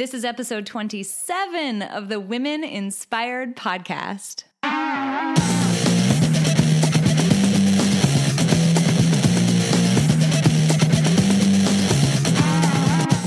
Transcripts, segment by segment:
This is episode 27 of the Women Inspired Podcast.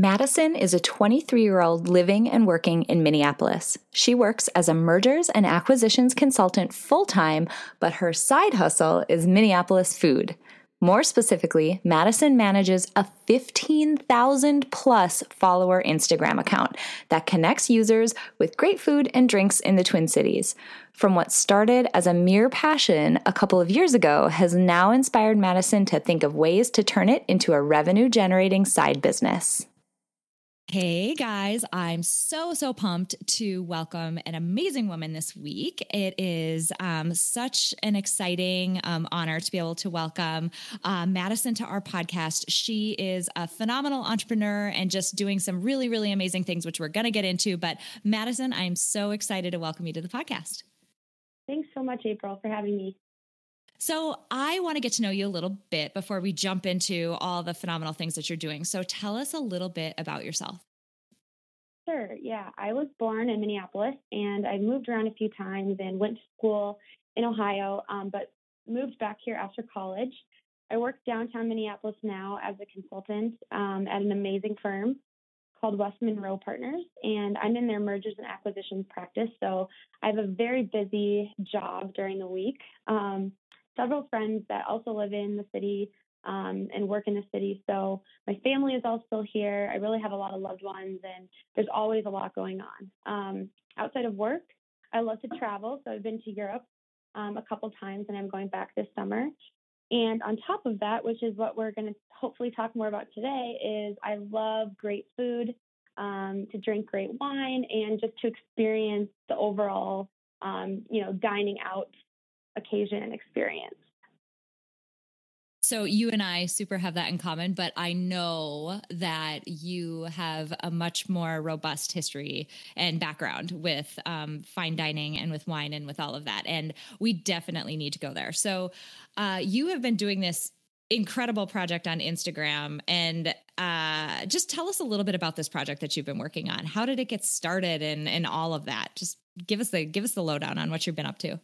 Madison is a 23 year old living and working in Minneapolis. She works as a mergers and acquisitions consultant full time, but her side hustle is Minneapolis food. More specifically, Madison manages a 15,000 plus follower Instagram account that connects users with great food and drinks in the Twin Cities. From what started as a mere passion a couple of years ago has now inspired Madison to think of ways to turn it into a revenue generating side business. Hey guys, I'm so, so pumped to welcome an amazing woman this week. It is um, such an exciting um, honor to be able to welcome uh, Madison to our podcast. She is a phenomenal entrepreneur and just doing some really, really amazing things, which we're going to get into. But Madison, I'm so excited to welcome you to the podcast. Thanks so much, April, for having me. So, I want to get to know you a little bit before we jump into all the phenomenal things that you're doing. So, tell us a little bit about yourself. Sure. Yeah. I was born in Minneapolis and I moved around a few times and went to school in Ohio, um, but moved back here after college. I work downtown Minneapolis now as a consultant um, at an amazing firm called West Monroe Partners, and I'm in their mergers and acquisitions practice. So I have a very busy job during the week. Um, several friends that also live in the city um, and work in the city. So my family is all still here. I really have a lot of loved ones, and there's always a lot going on. Um, outside of work, I love to travel. So I've been to Europe um, a couple times, and I'm going back this summer. And on top of that, which is what we're going to hopefully talk more about today, is I love great food, um, to drink great wine, and just to experience the overall, um, you know, dining out occasion and experience. So you and I super have that in common, but I know that you have a much more robust history and background with um, fine dining and with wine and with all of that. And we definitely need to go there. So uh, you have been doing this incredible project on Instagram and uh, just tell us a little bit about this project that you've been working on. How did it get started and and all of that? Just give us the give us the lowdown on what you've been up to.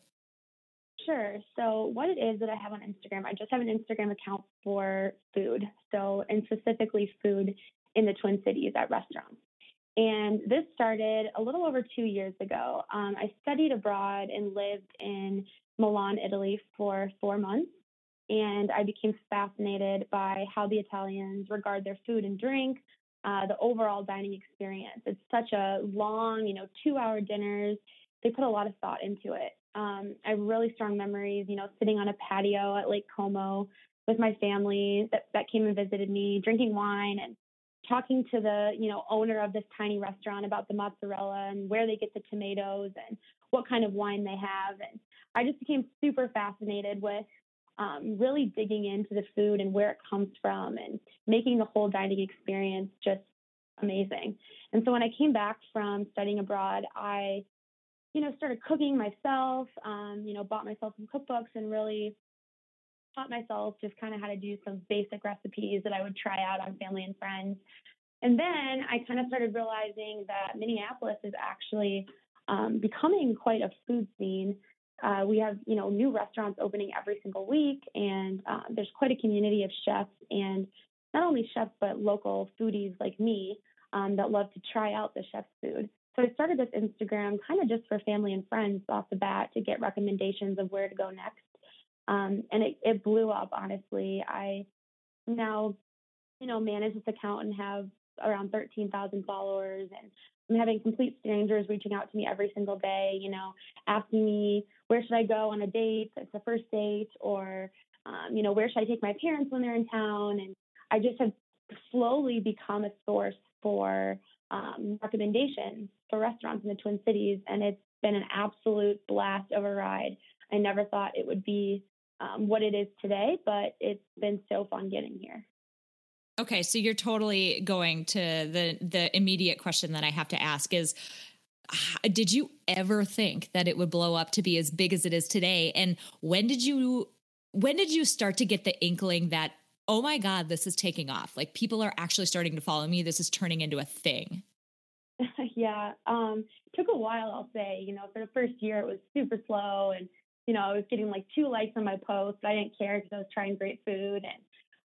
Sure. So, what it is that I have on Instagram, I just have an Instagram account for food. So, and specifically food in the Twin Cities at restaurants. And this started a little over two years ago. Um, I studied abroad and lived in Milan, Italy for four months. And I became fascinated by how the Italians regard their food and drink, uh, the overall dining experience. It's such a long, you know, two hour dinners. They put a lot of thought into it. Um, I have really strong memories, you know, sitting on a patio at Lake Como with my family that, that came and visited me, drinking wine and talking to the, you know, owner of this tiny restaurant about the mozzarella and where they get the tomatoes and what kind of wine they have. And I just became super fascinated with um, really digging into the food and where it comes from and making the whole dining experience just amazing. And so when I came back from studying abroad, I you know, started cooking myself, um, you know, bought myself some cookbooks and really taught myself just kind of how to do some basic recipes that I would try out on family and friends. And then I kind of started realizing that Minneapolis is actually um, becoming quite a food scene. Uh, we have, you know, new restaurants opening every single week, and uh, there's quite a community of chefs and not only chefs but local foodies like me um, that love to try out the chef's food. So I started this Instagram kind of just for family and friends off the bat to get recommendations of where to go next. Um, and it, it blew up, honestly. I now, you know, manage this account and have around 13,000 followers and I'm having complete strangers reaching out to me every single day, you know, asking me where should I go on a date, it's a first date, or um, you know, where should I take my parents when they're in town? And I just have slowly become a source for um, recommendations for restaurants in the Twin Cities, and it's been an absolute blast of a ride. I never thought it would be um, what it is today, but it's been so fun getting here. Okay, so you're totally going to the the immediate question that I have to ask is did you ever think that it would blow up to be as big as it is today and when did you when did you start to get the inkling that oh my god this is taking off. Like people are actually starting to follow me. This is turning into a thing. Yeah um took a while i'll say. You know for the first year it was super slow and you know i was getting like two likes on my post but i didn't care because i was trying great food and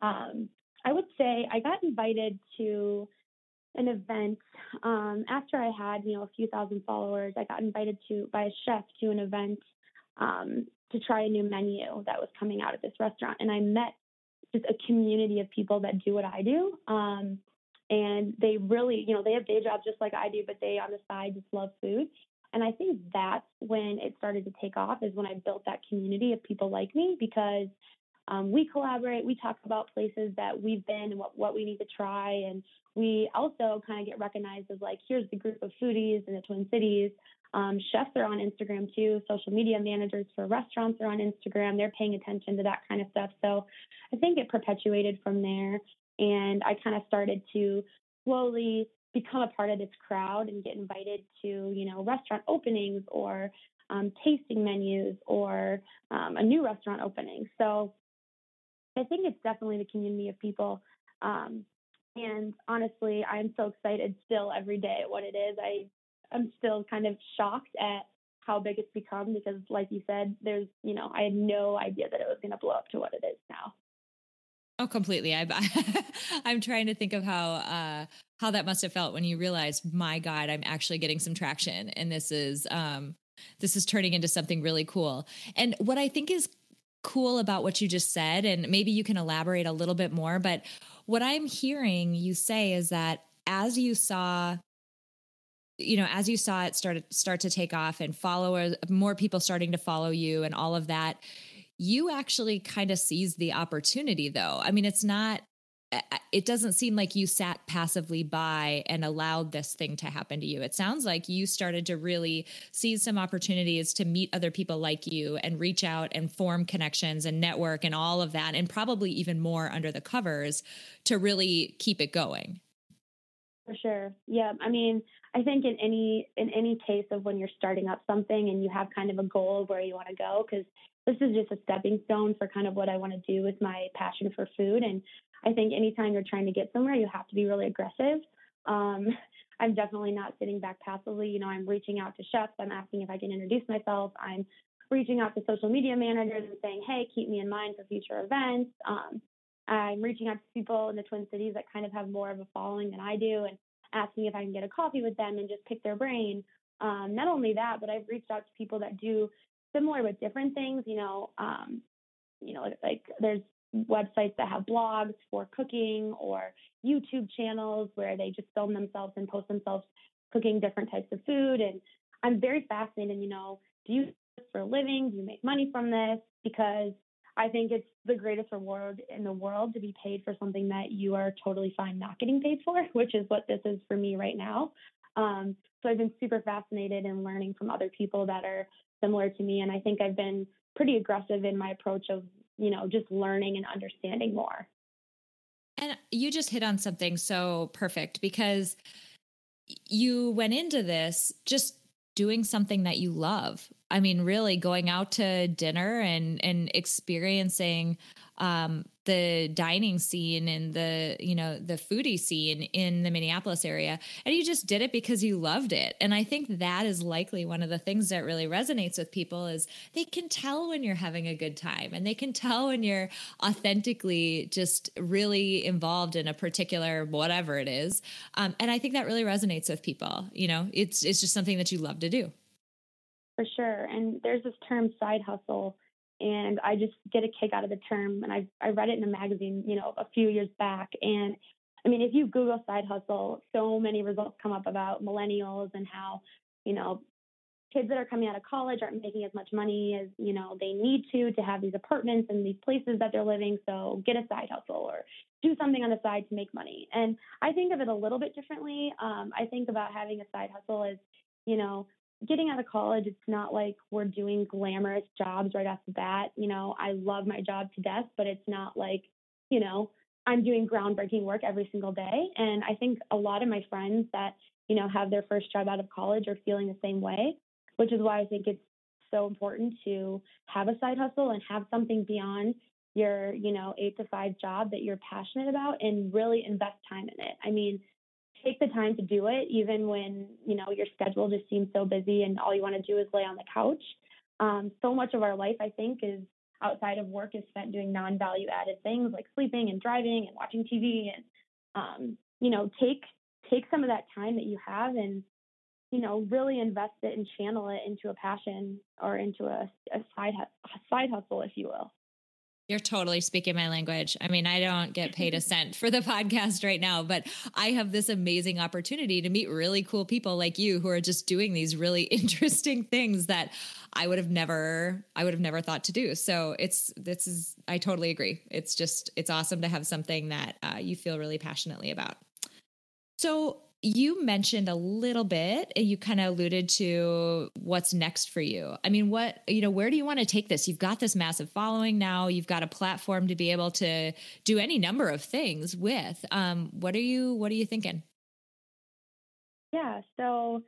um I would say I got invited to an event um, after I had, you know, a few thousand followers. I got invited to by a chef to an event um, to try a new menu that was coming out at this restaurant, and I met just a community of people that do what I do. Um, and they really, you know, they have day jobs just like I do, but they on the side just love food. And I think that's when it started to take off is when I built that community of people like me because um, we collaborate, we talk about places that we've been and what, what we need to try. And we also kind of get recognized as like, here's the group of foodies in the Twin Cities. Um, chefs are on Instagram too. Social media managers for restaurants are on Instagram. They're paying attention to that kind of stuff. So I think it perpetuated from there. And I kind of started to slowly become a part of this crowd and get invited to, you know, restaurant openings or um, tasting menus or um, a new restaurant opening. So I think it's definitely the community of people. Um, and honestly, I'm so excited still every day at what it is. I I'm still kind of shocked at how big it's become because, like you said, there's you know I had no idea that it was going to blow up to what it is now. Oh, completely. I, I'm trying to think of how uh, how that must have felt when you realized, my God, I'm actually getting some traction, and this is um, this is turning into something really cool. And what I think is cool about what you just said, and maybe you can elaborate a little bit more, but what I'm hearing you say is that as you saw you know as you saw it start start to take off and followers more people starting to follow you and all of that you actually kind of seized the opportunity though. I mean it's not it doesn't seem like you sat passively by and allowed this thing to happen to you. It sounds like you started to really seize some opportunities to meet other people like you and reach out and form connections and network and all of that, and probably even more under the covers to really keep it going. For sure. Yeah. I mean, I think in any in any case of when you're starting up something and you have kind of a goal of where you want to go, because this is just a stepping stone for kind of what I want to do with my passion for food. And I think anytime you're trying to get somewhere, you have to be really aggressive. Um, I'm definitely not sitting back passively. You know, I'm reaching out to chefs. I'm asking if I can introduce myself. I'm reaching out to social media managers and saying, hey, keep me in mind for future events. Um, I'm reaching out to people in the Twin Cities that kind of have more of a following than I do and asking if I can get a coffee with them and just pick their brain. Um, not only that, but I've reached out to people that do similar but different things. You know, um, you know, like there's websites that have blogs for cooking or YouTube channels where they just film themselves and post themselves cooking different types of food. And I'm very fascinated, you know, do you do this for a living? Do you make money from this? Because I think it's the greatest reward in the world to be paid for something that you are totally fine not getting paid for, which is what this is for me right now. Um, so I've been super fascinated in learning from other people that are similar to me. And I think I've been pretty aggressive in my approach of you know, just learning and understanding more. And you just hit on something so perfect because you went into this just doing something that you love. I mean, really going out to dinner and and experiencing um, the dining scene and the you know the foodie scene in the Minneapolis area and you just did it because you loved it. And I think that is likely one of the things that really resonates with people is they can tell when you're having a good time and they can tell when you're authentically just really involved in a particular whatever it is. Um, and I think that really resonates with people you know? It's it's just something that you love to do. For sure. And there's this term side hustle and I just get a kick out of the term. And I I read it in a magazine, you know, a few years back. And I mean, if you Google side hustle, so many results come up about millennials and how, you know, kids that are coming out of college aren't making as much money as you know they need to to have these apartments and these places that they're living. So get a side hustle or do something on the side to make money. And I think of it a little bit differently. Um, I think about having a side hustle as, you know, getting out of college, it's not like we're doing glamorous jobs right off the bat. You know, I love my job to death, but it's not like, you know, I'm doing groundbreaking work every single day. And I think a lot of my friends that, you know, have their first job out of college are feeling the same way, which is why I think it's so important to have a side hustle and have something beyond your, you know, eight to five job that you're passionate about and really invest time in it. I mean, take the time to do it, even when, you know, your schedule just seems so busy and all you want to do is lay on the couch. Um, so much of our life, I think, is outside of work is spent doing non-value added things like sleeping and driving and watching TV and um, you know take take some of that time that you have and you know really invest it and channel it into a passion or into a, a side a side hustle if you will you're totally speaking my language. I mean, I don't get paid a cent for the podcast right now, but I have this amazing opportunity to meet really cool people like you who are just doing these really interesting things that I would have never I would have never thought to do. So it's this is I totally agree. It's just it's awesome to have something that uh, you feel really passionately about. So you mentioned a little bit, and you kind of alluded to what's next for you. I mean, what, you know, where do you want to take this? You've got this massive following now, you've got a platform to be able to do any number of things with. Um, what are you, what are you thinking? Yeah. So,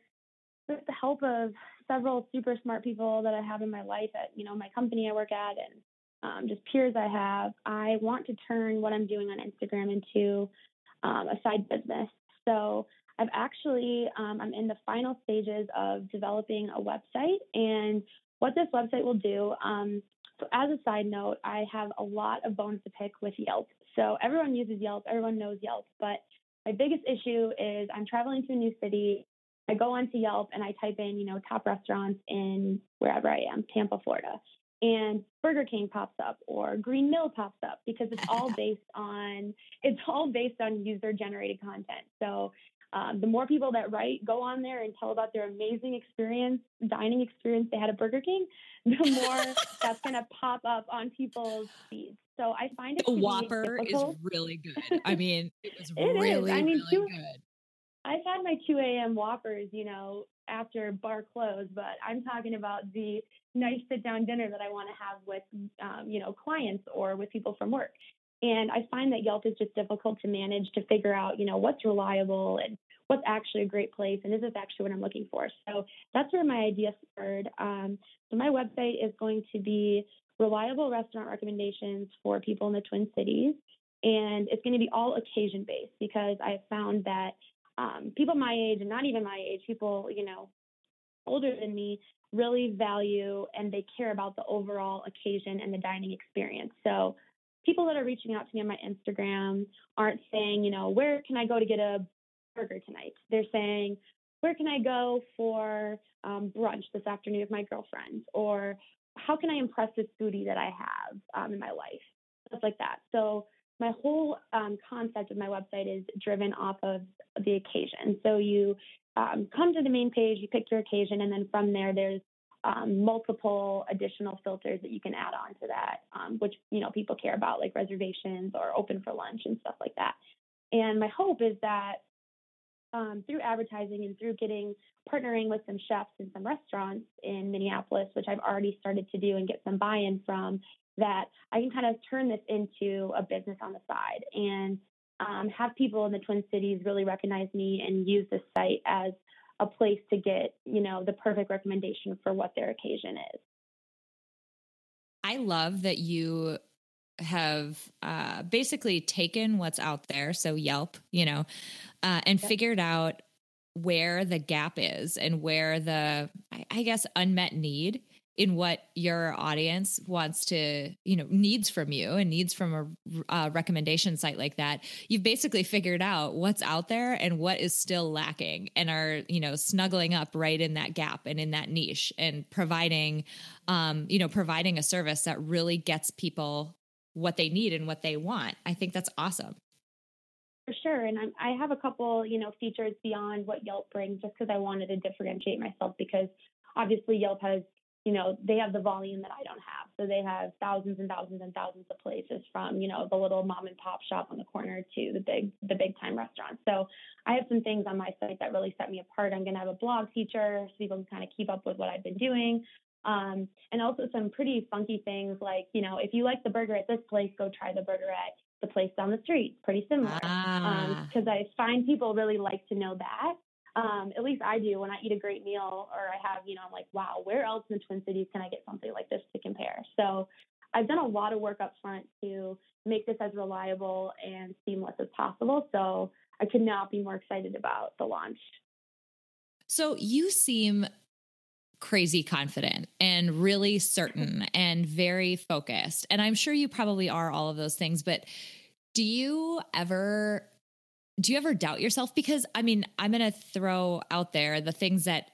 with the help of several super smart people that I have in my life at, you know, my company I work at and um, just peers I have, I want to turn what I'm doing on Instagram into um, a side business. So I've actually, um, I'm in the final stages of developing a website. And what this website will do, um, so as a side note, I have a lot of bones to pick with Yelp. So everyone uses Yelp, everyone knows Yelp, but my biggest issue is I'm traveling to a new city. I go onto Yelp and I type in, you know, top restaurants in wherever I am, Tampa, Florida. And Burger King pops up or Green Mill pops up because it's all based on it's all based on user generated content. So um, the more people that write go on there and tell about their amazing experience, dining experience they had at Burger King, the more that's going to pop up on people's feeds. So I find it the Whopper is really good. I mean, it was it really, I mean, really two, good. I've had my 2 a.m. Whoppers, you know, after bar close, but I'm talking about the nice sit down dinner that I want to have with, um, you know, clients or with people from work. And I find that Yelp is just difficult to manage to figure out, you know, what's reliable and what's actually a great place and is this actually what I'm looking for. So that's where my idea spurred. Um, so my website is going to be reliable restaurant recommendations for people in the Twin Cities. And it's going to be all occasion based because I found that um, people my age and not even my age, people, you know, older than me, really value and they care about the overall occasion and the dining experience. So people that are reaching out to me on my Instagram aren't saying, you know, where can I go to get a burger tonight? They're saying, where can I go for um, brunch this afternoon with my girlfriends? Or how can I impress this foodie that I have um, in my life? Stuff like that. So my whole um, concept of my website is driven off of the occasion. So you um, come to the main page, you pick your occasion, and then from there, there's um, multiple additional filters that you can add on to that, um, which you know people care about, like reservations or open for lunch and stuff like that. And my hope is that um, through advertising and through getting partnering with some chefs and some restaurants in Minneapolis, which I've already started to do and get some buy-in from, that I can kind of turn this into a business on the side and um, have people in the Twin Cities really recognize me and use this site as a place to get, you know, the perfect recommendation for what their occasion is. I love that you have uh, basically taken what's out there, so Yelp, you know, uh, and yep. figured out where the gap is and where the, I guess, unmet need in what your audience wants to you know needs from you and needs from a, recommendation site like that you've basically figured out what's out there and what is still lacking and are you know snuggling up right in that gap and in that niche and providing um you know providing a service that really gets people what they need and what they want. I think that's awesome. For sure. And I'm, i have a couple you know features beyond what yelp brings just because i wanted to differentiate myself because obviously yelp has you know, they have the volume that I don't have. So they have thousands and thousands and thousands of places from, you know, the little mom and pop shop on the corner to the big the big time restaurants. So I have some things on my site that really set me apart. I'm gonna have a blog feature so people can kind of keep up with what I've been doing. Um, and also some pretty funky things like, you know, if you like the burger at this place, go try the burger at the place down the street. Pretty similar. Because um, ah. um, I find people really like to know that. Um, at least I do when I eat a great meal or I have, you know, I'm like, wow, where else in the Twin Cities can I get something like this to compare? So I've done a lot of work up front to make this as reliable and seamless as possible. So I could not be more excited about the launch. So you seem crazy confident and really certain and very focused. And I'm sure you probably are all of those things, but do you ever do you ever doubt yourself? Because I mean, I'm going to throw out there the things that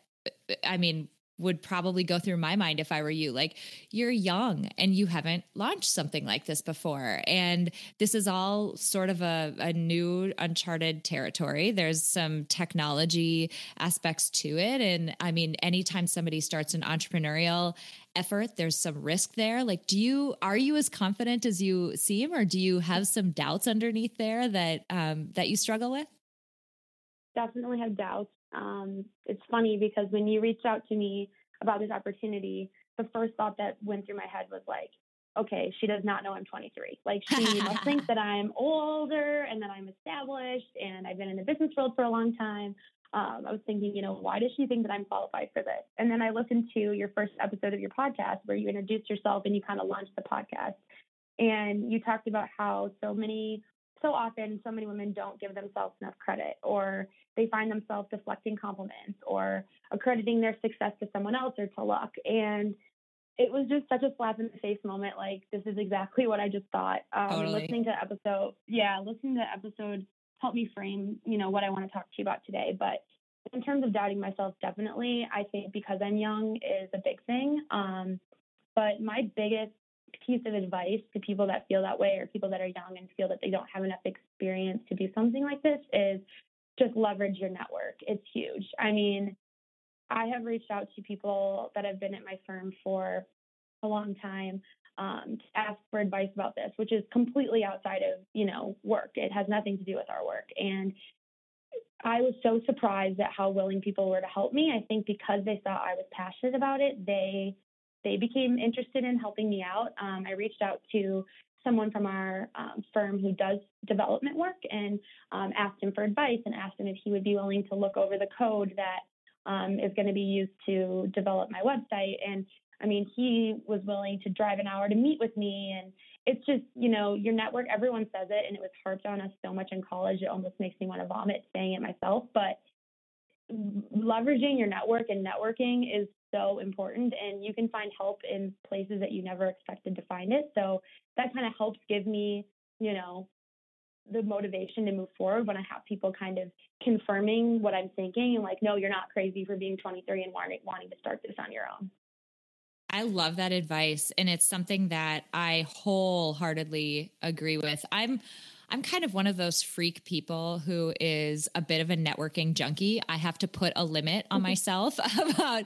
I mean would probably go through my mind if I were you. Like, you're young and you haven't launched something like this before. And this is all sort of a, a new, uncharted territory. There's some technology aspects to it. And I mean, anytime somebody starts an entrepreneurial effort, there's some risk there. Like, do you, are you as confident as you seem, or do you have some doubts underneath there that, um, that you struggle with? Definitely have doubts. Um, it's funny because when you reached out to me about this opportunity, the first thought that went through my head was like, okay, she does not know I'm 23. Like she must think that I'm older and that I'm established and I've been in the business world for a long time. Um, I was thinking, you know, why does she think that I'm qualified for this? And then I listened to your first episode of your podcast where you introduced yourself and you kind of launched the podcast. And you talked about how so many so often so many women don't give themselves enough credit or they find themselves deflecting compliments or accrediting their success to someone else or to luck. And it was just such a slap in the face moment like this is exactly what i just thought. Um, totally. listening to episode yeah listening to the episode helped me frame you know what i want to talk to you about today. But in terms of doubting myself definitely i think because i'm young is a big thing. Um, but my biggest piece of advice to people that feel that way or people that are young and feel that they don't have enough experience to do something like this is just leverage your network. It's huge. I mean, I have reached out to people that have been at my firm for a long time um, to ask for advice about this, which is completely outside of you know work. It has nothing to do with our work, and I was so surprised at how willing people were to help me. I think because they saw I was passionate about it, they they became interested in helping me out. Um, I reached out to someone from our um, firm who does development work and um, asked him for advice and asked him if he would be willing to look over the code that um, is going to be used to develop my website. And I mean, he was willing to drive an hour to meet with me. And it's just, you know, your network, everyone says it, and it was harped on us so much in college, it almost makes me want to vomit saying it myself. But leveraging your network and networking is so important and you can find help in places that you never expected to find it so that kind of helps give me you know the motivation to move forward when i have people kind of confirming what i'm thinking and like no you're not crazy for being 23 and wanting, wanting to start this on your own I love that advice and it's something that I wholeheartedly agree with. I'm I'm kind of one of those freak people who is a bit of a networking junkie. I have to put a limit on mm-hmm. myself about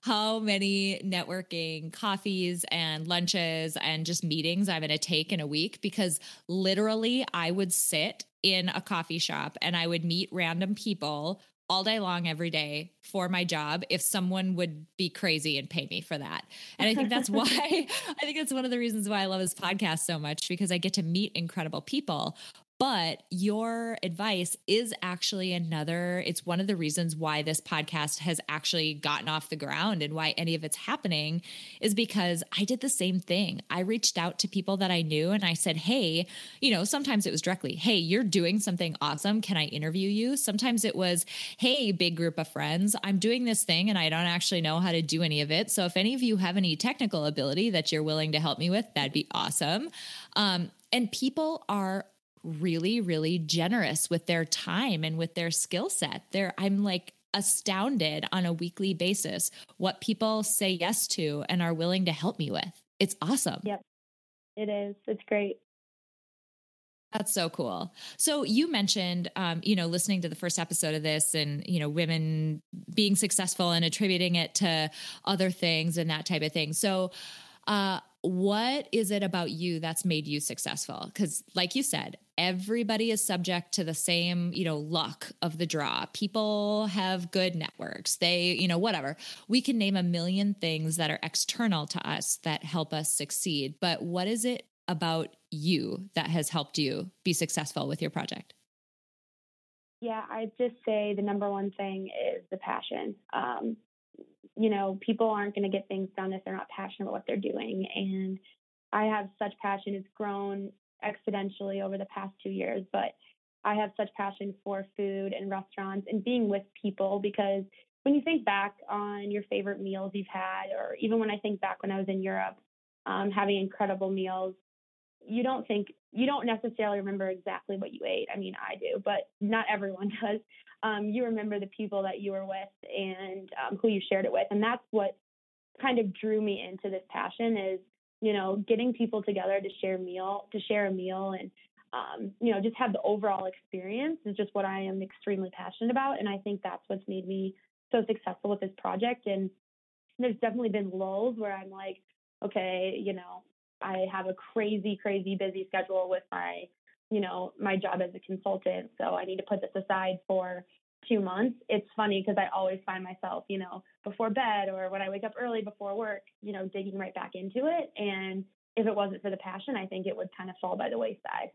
how many networking coffees and lunches and just meetings I'm going to take in a week because literally I would sit in a coffee shop and I would meet random people all day long every day for my job if someone would be crazy and pay me for that. And I think that's why I think that's one of the reasons why I love this podcast so much because I get to meet incredible people. But your advice is actually another, it's one of the reasons why this podcast has actually gotten off the ground and why any of it's happening is because I did the same thing. I reached out to people that I knew and I said, Hey, you know, sometimes it was directly, Hey, you're doing something awesome. Can I interview you? Sometimes it was, Hey, big group of friends, I'm doing this thing and I don't actually know how to do any of it. So if any of you have any technical ability that you're willing to help me with, that'd be awesome. Um, and people are really, really generous with their time and with their skill set. They're, I'm like astounded on a weekly basis what people say yes to and are willing to help me with. It's awesome. Yep. It is. It's great. That's so cool. So you mentioned, um, you know, listening to the first episode of this, and you know, women being successful and attributing it to other things and that type of thing. So, uh, what is it about you that's made you successful? Because, like you said, everybody is subject to the same, you know, luck of the draw. People have good networks. They, you know, whatever. We can name a million things that are external to us that help us succeed. But what is it about you that has helped you be successful with your project? Yeah, I'd just say the number one thing is the passion. Um, you know, people aren't going to get things done if they're not passionate about what they're doing. And I have such passion. It's grown exponentially over the past two years, but I have such passion for food and restaurants and being with people because when you think back on your favorite meals you've had, or even when I think back when I was in Europe, um, having incredible meals, you don't think you don't necessarily remember exactly what you ate. I mean, I do, but not everyone does. Um, you remember the people that you were with and um, who you shared it with, and that's what kind of drew me into this passion is you know getting people together to share meal to share a meal and um, you know just have the overall experience is just what I am extremely passionate about, and I think that's what's made me so successful with this project. And there's definitely been lulls where I'm like, okay, you know, I have a crazy, crazy busy schedule with my, you know, my job as a consultant. So I need to put this aside for two months. It's funny because I always find myself, you know, before bed or when I wake up early before work, you know, digging right back into it. And if it wasn't for the passion, I think it would kind of fall by the wayside.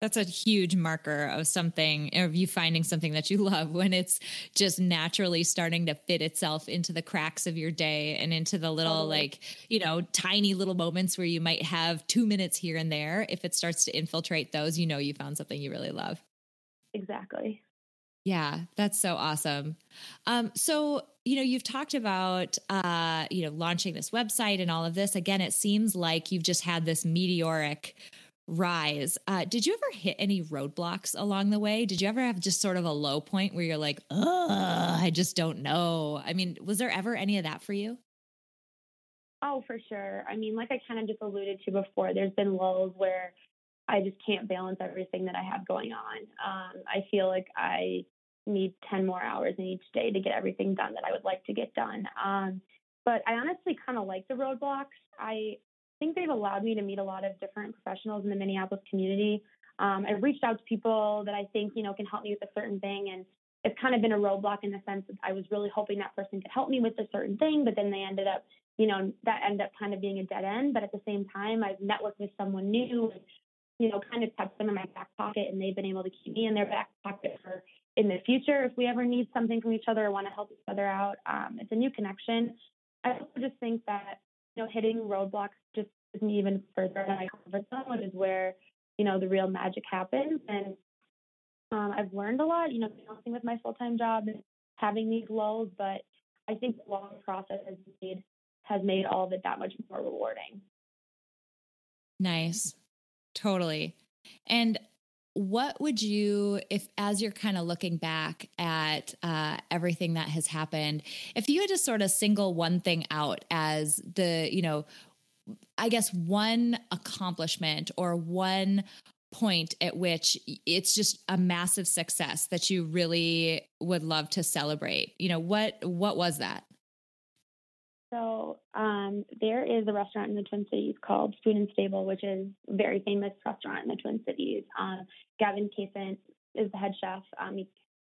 That's a huge marker of something, of you finding something that you love when it's just naturally starting to fit itself into the cracks of your day and into the little, totally. like, you know, tiny little moments where you might have two minutes here and there. If it starts to infiltrate those, you know, you found something you really love. Exactly. Yeah, that's so awesome. Um, so, you know, you've talked about, uh, you know, launching this website and all of this. Again, it seems like you've just had this meteoric rise. Uh, did you ever hit any roadblocks along the way? Did you ever have just sort of a low point where you're like, oh, I just don't know? I mean, was there ever any of that for you? Oh, for sure. I mean, like I kind of just alluded to before, there's been lulls where I just can't balance everything that I have going on. Um, I feel like I need 10 more hours in each day to get everything done that I would like to get done. Um, but I honestly kind of like the roadblocks. I think they've allowed me to meet a lot of different professionals in the Minneapolis community. Um, I've reached out to people that I think, you know, can help me with a certain thing. And it's kind of been a roadblock in the sense that I was really hoping that person could help me with a certain thing, but then they ended up, you know, that ended up kind of being a dead end. But at the same time, I've networked with someone new you know, kind of kept them in my back pocket and they've been able to keep me in their back pocket for in the future if we ever need something from each other or want to help each other out. Um, it's a new connection. I also just think that you know, hitting roadblocks just takes me even further than my comfort zone, which is where, you know, the real magic happens. And um, I've learned a lot, you know, balancing with my full time job and having these lulls, but I think the long process has made has made all of it that much more rewarding. Nice. Totally. And what would you if as you're kind of looking back at uh, everything that has happened if you had to sort of single one thing out as the you know i guess one accomplishment or one point at which it's just a massive success that you really would love to celebrate you know what what was that so um, there is a restaurant in the Twin Cities called Spoon and Stable, which is a very famous restaurant in the Twin Cities. Um, Gavin Kaysen is the head chef. Um, he,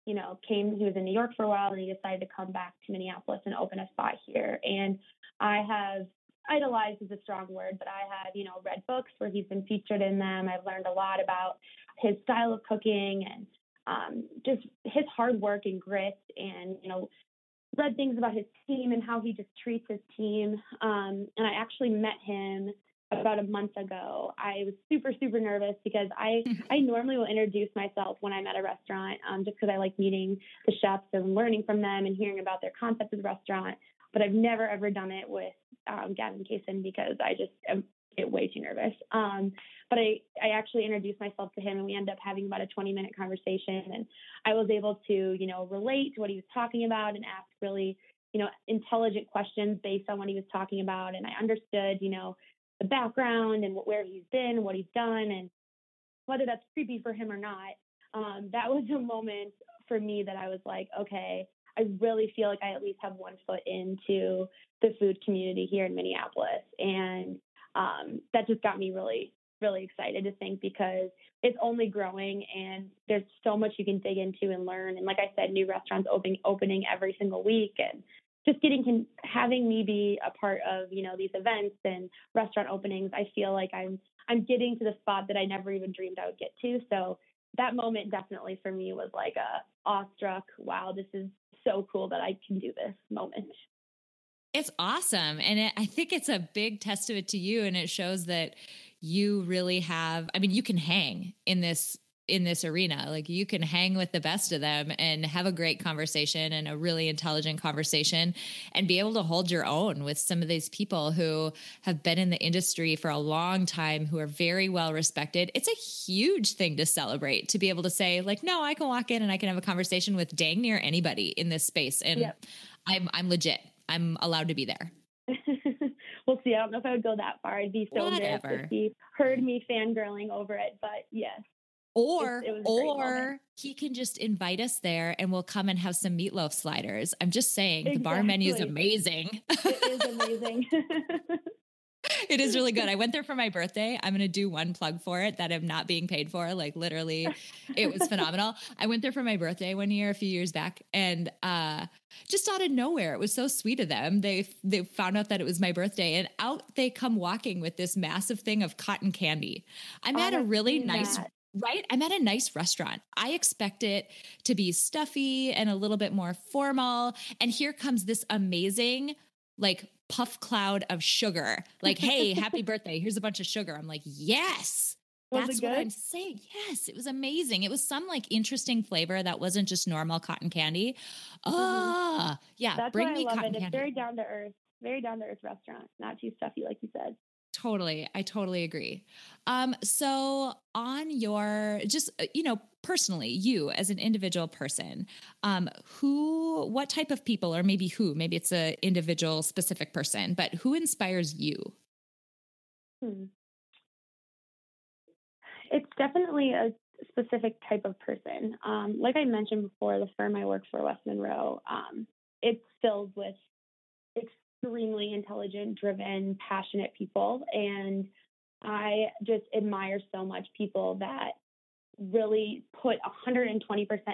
you know, came. He was in New York for a while, and he decided to come back to Minneapolis and open a spot here. And I have idolized is a strong word, but I have, you know, read books where he's been featured in them. I've learned a lot about his style of cooking and um, just his hard work and grit and, you know, read things about his team and how he just treats his team. Um, and I actually met him about a month ago. I was super, super nervous because I, I normally will introduce myself when I'm at a restaurant um, just because I like meeting the chefs and learning from them and hearing about their concept of the restaurant. But I've never ever done it with um, Gavin Kaysen because I just am get way too nervous. Um, but I, I actually introduced myself to him and we ended up having about a 20 minute conversation and I was able to, you know, relate to what he was talking about and ask really, you know, intelligent questions based on what he was talking about. And I understood, you know, the background and where he's been, what he's done. And whether that's creepy for him or not, um, that was a moment for me that I was like, okay, I really feel like I at least have one foot into the food community here in Minneapolis. And um, that just got me really, really excited to think because it's only growing and there's so much you can dig into and learn. And like I said, new restaurants opening opening every single week and just getting having me be a part of you know these events and restaurant openings i feel like i'm i'm getting to the spot that i never even dreamed i would get to so that moment definitely for me was like a awestruck wow this is so cool that I can do this moment. It's awesome. And it, I think it's a big testament to you. And it shows that you really have, I mean, you can hang in this in this arena like you can hang with the best of them and have a great conversation and a really intelligent conversation and be able to hold your own with some of these people who have been in the industry for a long time who are very well respected it's a huge thing to celebrate to be able to say like no i can walk in and i can have a conversation with dang near anybody in this space and yep. i'm i'm legit i'm allowed to be there we'll see. I don't know if I would go that far. I'd be so Whatever. embarrassed if he heard me fangirling over it. But yes. Or or he can just invite us there and we'll come and have some meatloaf sliders. I'm just saying exactly. the bar menu is amazing. It is amazing. it is really good. I went there for my birthday. I'm going to do one plug for it that I'm not being paid for. Like literally, it was phenomenal. I went there for my birthday one year, a few years back, and uh, just out of nowhere, it was so sweet of them. They they found out that it was my birthday, and out they come walking with this massive thing of cotton candy. I'm oh, at a really nice that. Right? I'm at a nice restaurant. I expect it to be stuffy and a little bit more formal. And here comes this amazing, like, puff cloud of sugar. Like, hey, happy birthday. Here's a bunch of sugar. I'm like, yes. That's what I'm saying. Yes, it was amazing. It was some like interesting flavor that wasn't just normal cotton candy. Ah, mm-hmm. yeah. That's bring me cotton it. Candy. It's very down to earth, very down to earth restaurant. Not too stuffy, like you said. Totally. I totally agree. Um, so on your just uh, you know, personally, you as an individual person, um, who what type of people or maybe who, maybe it's a individual specific person, but who inspires you? Hmm. It's definitely a specific type of person. Um, like I mentioned before, the firm I work for, West Monroe, um, it's filled with extremely intelligent, driven, passionate people. And I just admire so much people that really put 120%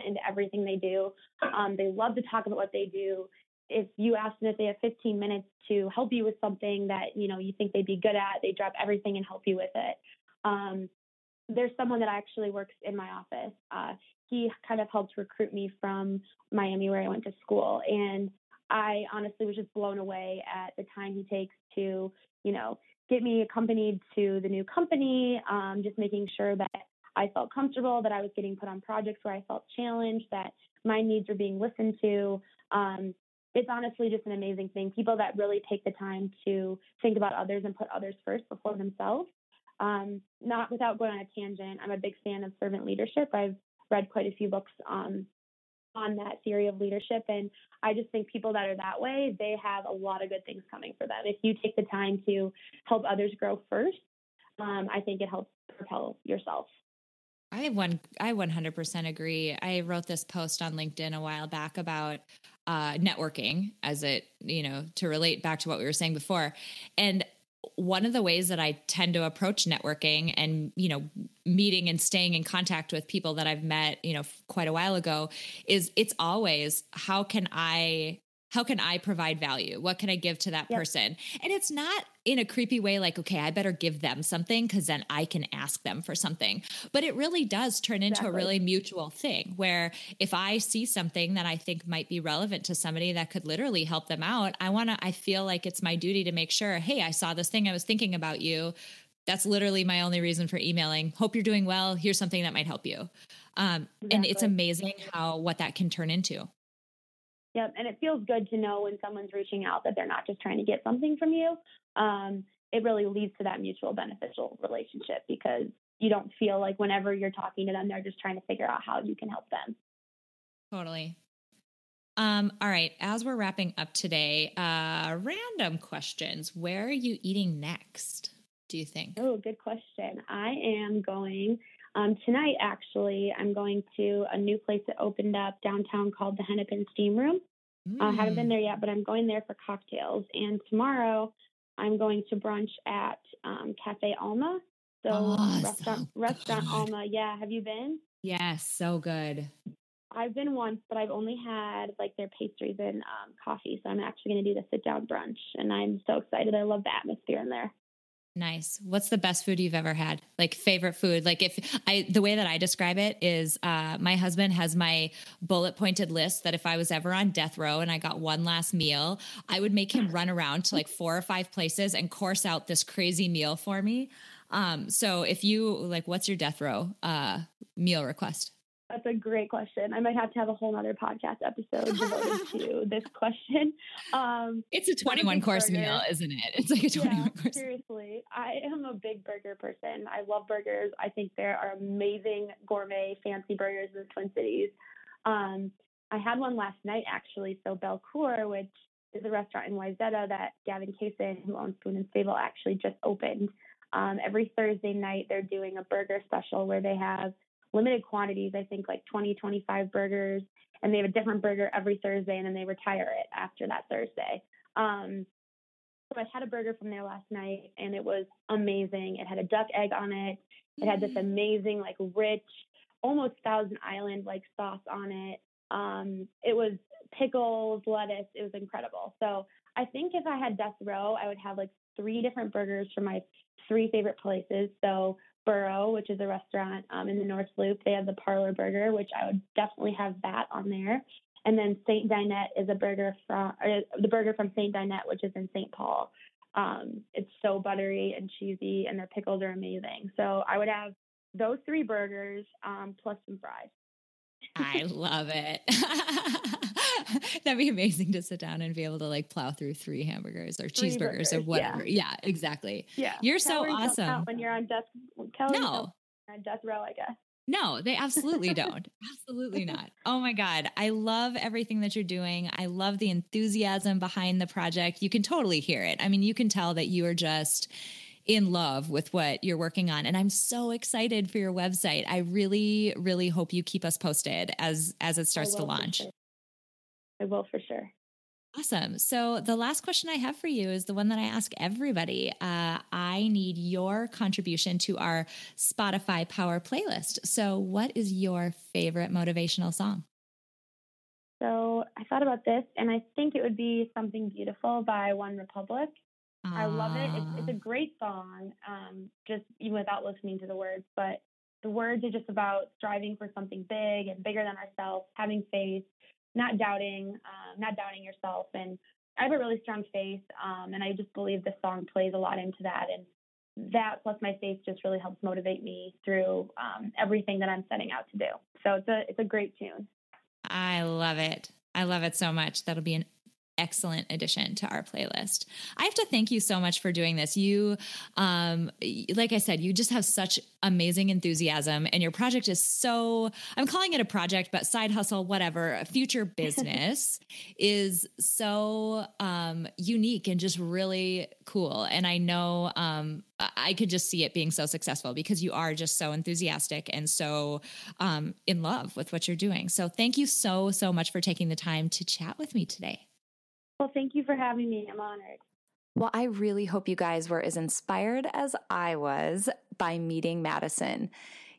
into everything they do. Um, they love to talk about what they do. If you ask them if they have 15 minutes to help you with something that you know you think they'd be good at, they drop everything and help you with it. Um, there's someone that actually works in my office. Uh, he kind of helped recruit me from Miami, where I went to school, and I honestly was just blown away at the time he takes to, you know, get me accompanied to the new company, um, just making sure that I felt comfortable, that I was getting put on projects where I felt challenged, that my needs were being listened to. Um, it's honestly just an amazing thing. People that really take the time to think about others and put others first before themselves. Um, not without going on a tangent, I'm a big fan of servant leadership. I've read quite a few books um, on that theory of leadership. And I just think people that are that way, they have a lot of good things coming for them. If you take the time to help others grow first, um, I think it helps propel yourself. I one I 100% agree. I wrote this post on LinkedIn a while back about uh, networking as it, you know, to relate back to what we were saying before. And one of the ways that I tend to approach networking and, you know, meeting and staying in contact with people that I've met, you know, quite a while ago is it's always how can I how can I provide value? What can I give to that yep. person? And it's not in a creepy way like, okay, I better give them something because then I can ask them for something. But it really does turn into exactly. a really mutual thing where if I see something that I think might be relevant to somebody that could literally help them out, I want to, I feel like it's my duty to make sure, hey, I saw this thing, I was thinking about you. That's literally my only reason for emailing. Hope you're doing well. Here's something that might help you. Um, exactly. And it's amazing how what that can turn into. Yep. And it feels good to know when someone's reaching out that they're not just trying to get something from you. Um, it really leads to that mutual beneficial relationship because you don't feel like whenever you're talking to them, they're just trying to figure out how you can help them. Totally. Um, all right. As we're wrapping up today, uh, random questions. Where are you eating next? do you think? Oh, good question. I am going um, tonight, actually, I'm going to a new place that opened up downtown called the Hennepin Steam Room. I mm. uh, haven't been there yet, but I'm going there for cocktails. And tomorrow, I'm going to brunch at um, Cafe Alma. So oh, restaurant, so restaurant Alma. Yeah, have you been? Yes, so good. I've been once, but I've only had like their pastries and um, coffee. So I'm actually going to do the sit down brunch, and I'm so excited. I love the atmosphere in there. Nice. What's the best food you've ever had? Like favorite food? Like if I the way that I describe it is uh my husband has my bullet pointed list that if I was ever on death row and I got one last meal, I would make him run around to like four or five places and course out this crazy meal for me. Um so if you like what's your death row uh meal request? That's a great question. I might have to have a whole other podcast episode devoted to this question. Um, it's a 21 course burger. meal, isn't it? It's like a 21 yeah, course. Seriously, I am a big burger person. I love burgers. I think there are amazing gourmet, fancy burgers in the Twin Cities. Um, I had one last night actually. So Bellecour, which is a restaurant in Wayzata that Gavin Kaysen, who owns Spoon and Stable, actually just opened. Um, every Thursday night, they're doing a burger special where they have limited quantities, I think like 20, 25 burgers, and they have a different burger every Thursday, and then they retire it after that Thursday. Um, so I had a burger from there last night, and it was amazing. It had a duck egg on it. It had this mm. amazing, like rich, almost Thousand Island like sauce on it. Um, it was pickles, lettuce. It was incredible. So I think if I had Death Row, I would have like three different burgers from my three favorite places. So Burrow, which is a restaurant um, in the North Loop. They have the Parlour Burger, which I would definitely have that on there. And then Saint Dinette is a burger from the burger from Saint Dinette, which is in St. Paul. Um, it's so buttery and cheesy, and their pickles are amazing. So I would have those three burgers um, plus some fries. I love it. That'd be amazing to sit down and be able to like plow through three hamburgers or three cheeseburgers burgers, or whatever. Yeah. yeah. exactly. Yeah. You're so awesome. When you're on death, calories no. on death row, I guess. No, they absolutely don't. absolutely not. Oh my God. I love everything that you're doing. I love the enthusiasm behind the project. You can totally hear it. I mean, you can tell that you are just in love with what you're working on and i'm so excited for your website i really really hope you keep us posted as as it starts to launch I will for sure. Awesome. So, the last question I have for you is the one that I ask everybody. Uh, I need your contribution to our Spotify Power playlist. So, what is your favorite motivational song? So, I thought about this, and I think it would be Something Beautiful by OneRepublic. Uh, I love it. It's, it's, a great song, um, just even without listening to the words. But the words are just about striving for something big and bigger than ourselves, having faith, not doubting, um, not doubting yourself. And I have a really strong faith, um, and I just believe this song plays a lot into that. And that plus my faith just really helps motivate me through um, everything that I'm setting out to do. So it's a it's a great tune. I love it. I love it so much. That'll be an excellent addition to our playlist. I have to thank you so much for doing this. You, um, like I said, you just have such amazing enthusiasm, and your project is so. I'm calling it a project, but side hustle, whatever, a future business is so um, unique and just really cool. And I know um, I could just see it being so successful because you are just so enthusiastic and so um, in love with what you're doing. So thank you so, so much for taking the time to chat with me today. Well, thank you for having me. I'm honored. Well, I really hope you guys were as inspired as I was by meeting Madison.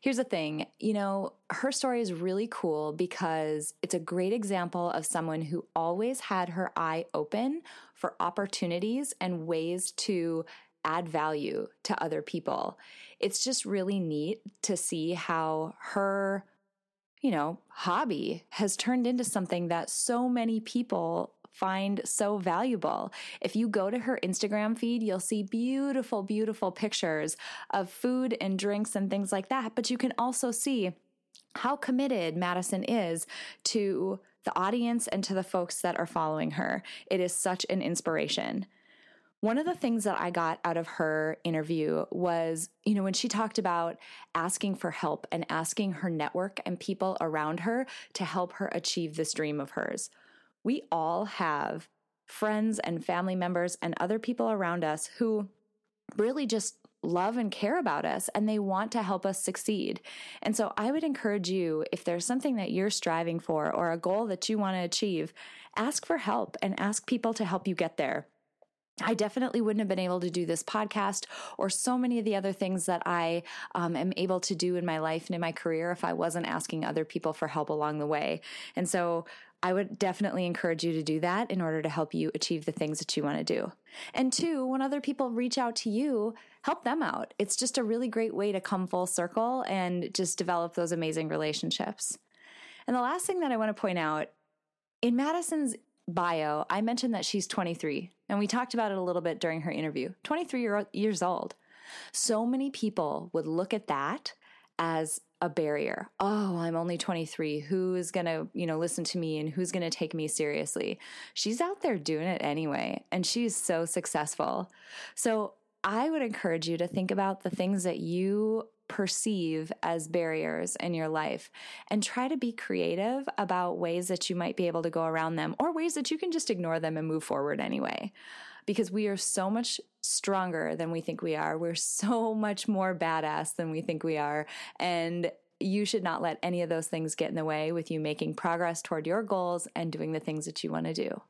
Here's the thing you know, her story is really cool because it's a great example of someone who always had her eye open for opportunities and ways to add value to other people. It's just really neat to see how her, you know, hobby has turned into something that so many people find so valuable. If you go to her Instagram feed, you'll see beautiful, beautiful pictures of food and drinks and things like that. But you can also see how committed Madison is to the audience and to the folks that are following her. It is such an inspiration. One of the things that I got out of her interview was, you know, when she talked about asking for help and asking her network and people around her to help her achieve this dream of hers we all have friends and family members and other people around us who really just love and care about us and they want to help us succeed. And so I would encourage you if there's something that you're striving for or a goal that you want to achieve, ask for help and ask people to help you get there. I definitely wouldn't have been able to do this podcast or so many of the other things that I um, am able to do in my life and in my career if I wasn't asking other people for help along the way. And so I would definitely encourage you to do that in order to help you achieve the things that you want to do. And two, when other people reach out to you, help them out. It's just a really great way to come full circle and just develop those amazing relationships. And the last thing that I want to point out in Madison's bio, I mentioned that she's 23, and we talked about it a little bit during her interview. 23 year, years old. So many people would look at that as a barrier. Oh, I'm only 23. Who's going to, you know, listen to me and who's going to take me seriously? She's out there doing it anyway, and she's so successful. So, I would encourage you to think about the things that you perceive as barriers in your life and try to be creative about ways that you might be able to go around them or ways that you can just ignore them and move forward anyway. Because we are so much stronger than we think we are. We're so much more badass than we think we are. And you should not let any of those things get in the way with you making progress toward your goals and doing the things that you want to do.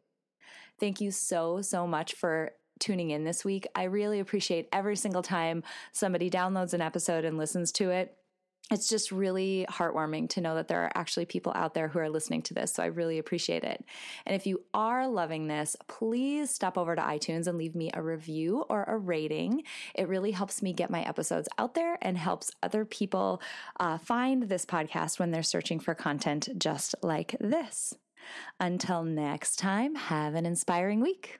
Thank you so, so much for tuning in this week. I really appreciate every single time somebody downloads an episode and listens to it it's just really heartwarming to know that there are actually people out there who are listening to this. So I really appreciate it. And if you are loving this, please stop over to iTunes and leave me a review or a rating. It really helps me get my episodes out there and helps other people uh, find this podcast when they're searching for content just like this. Until next time, have an inspiring week.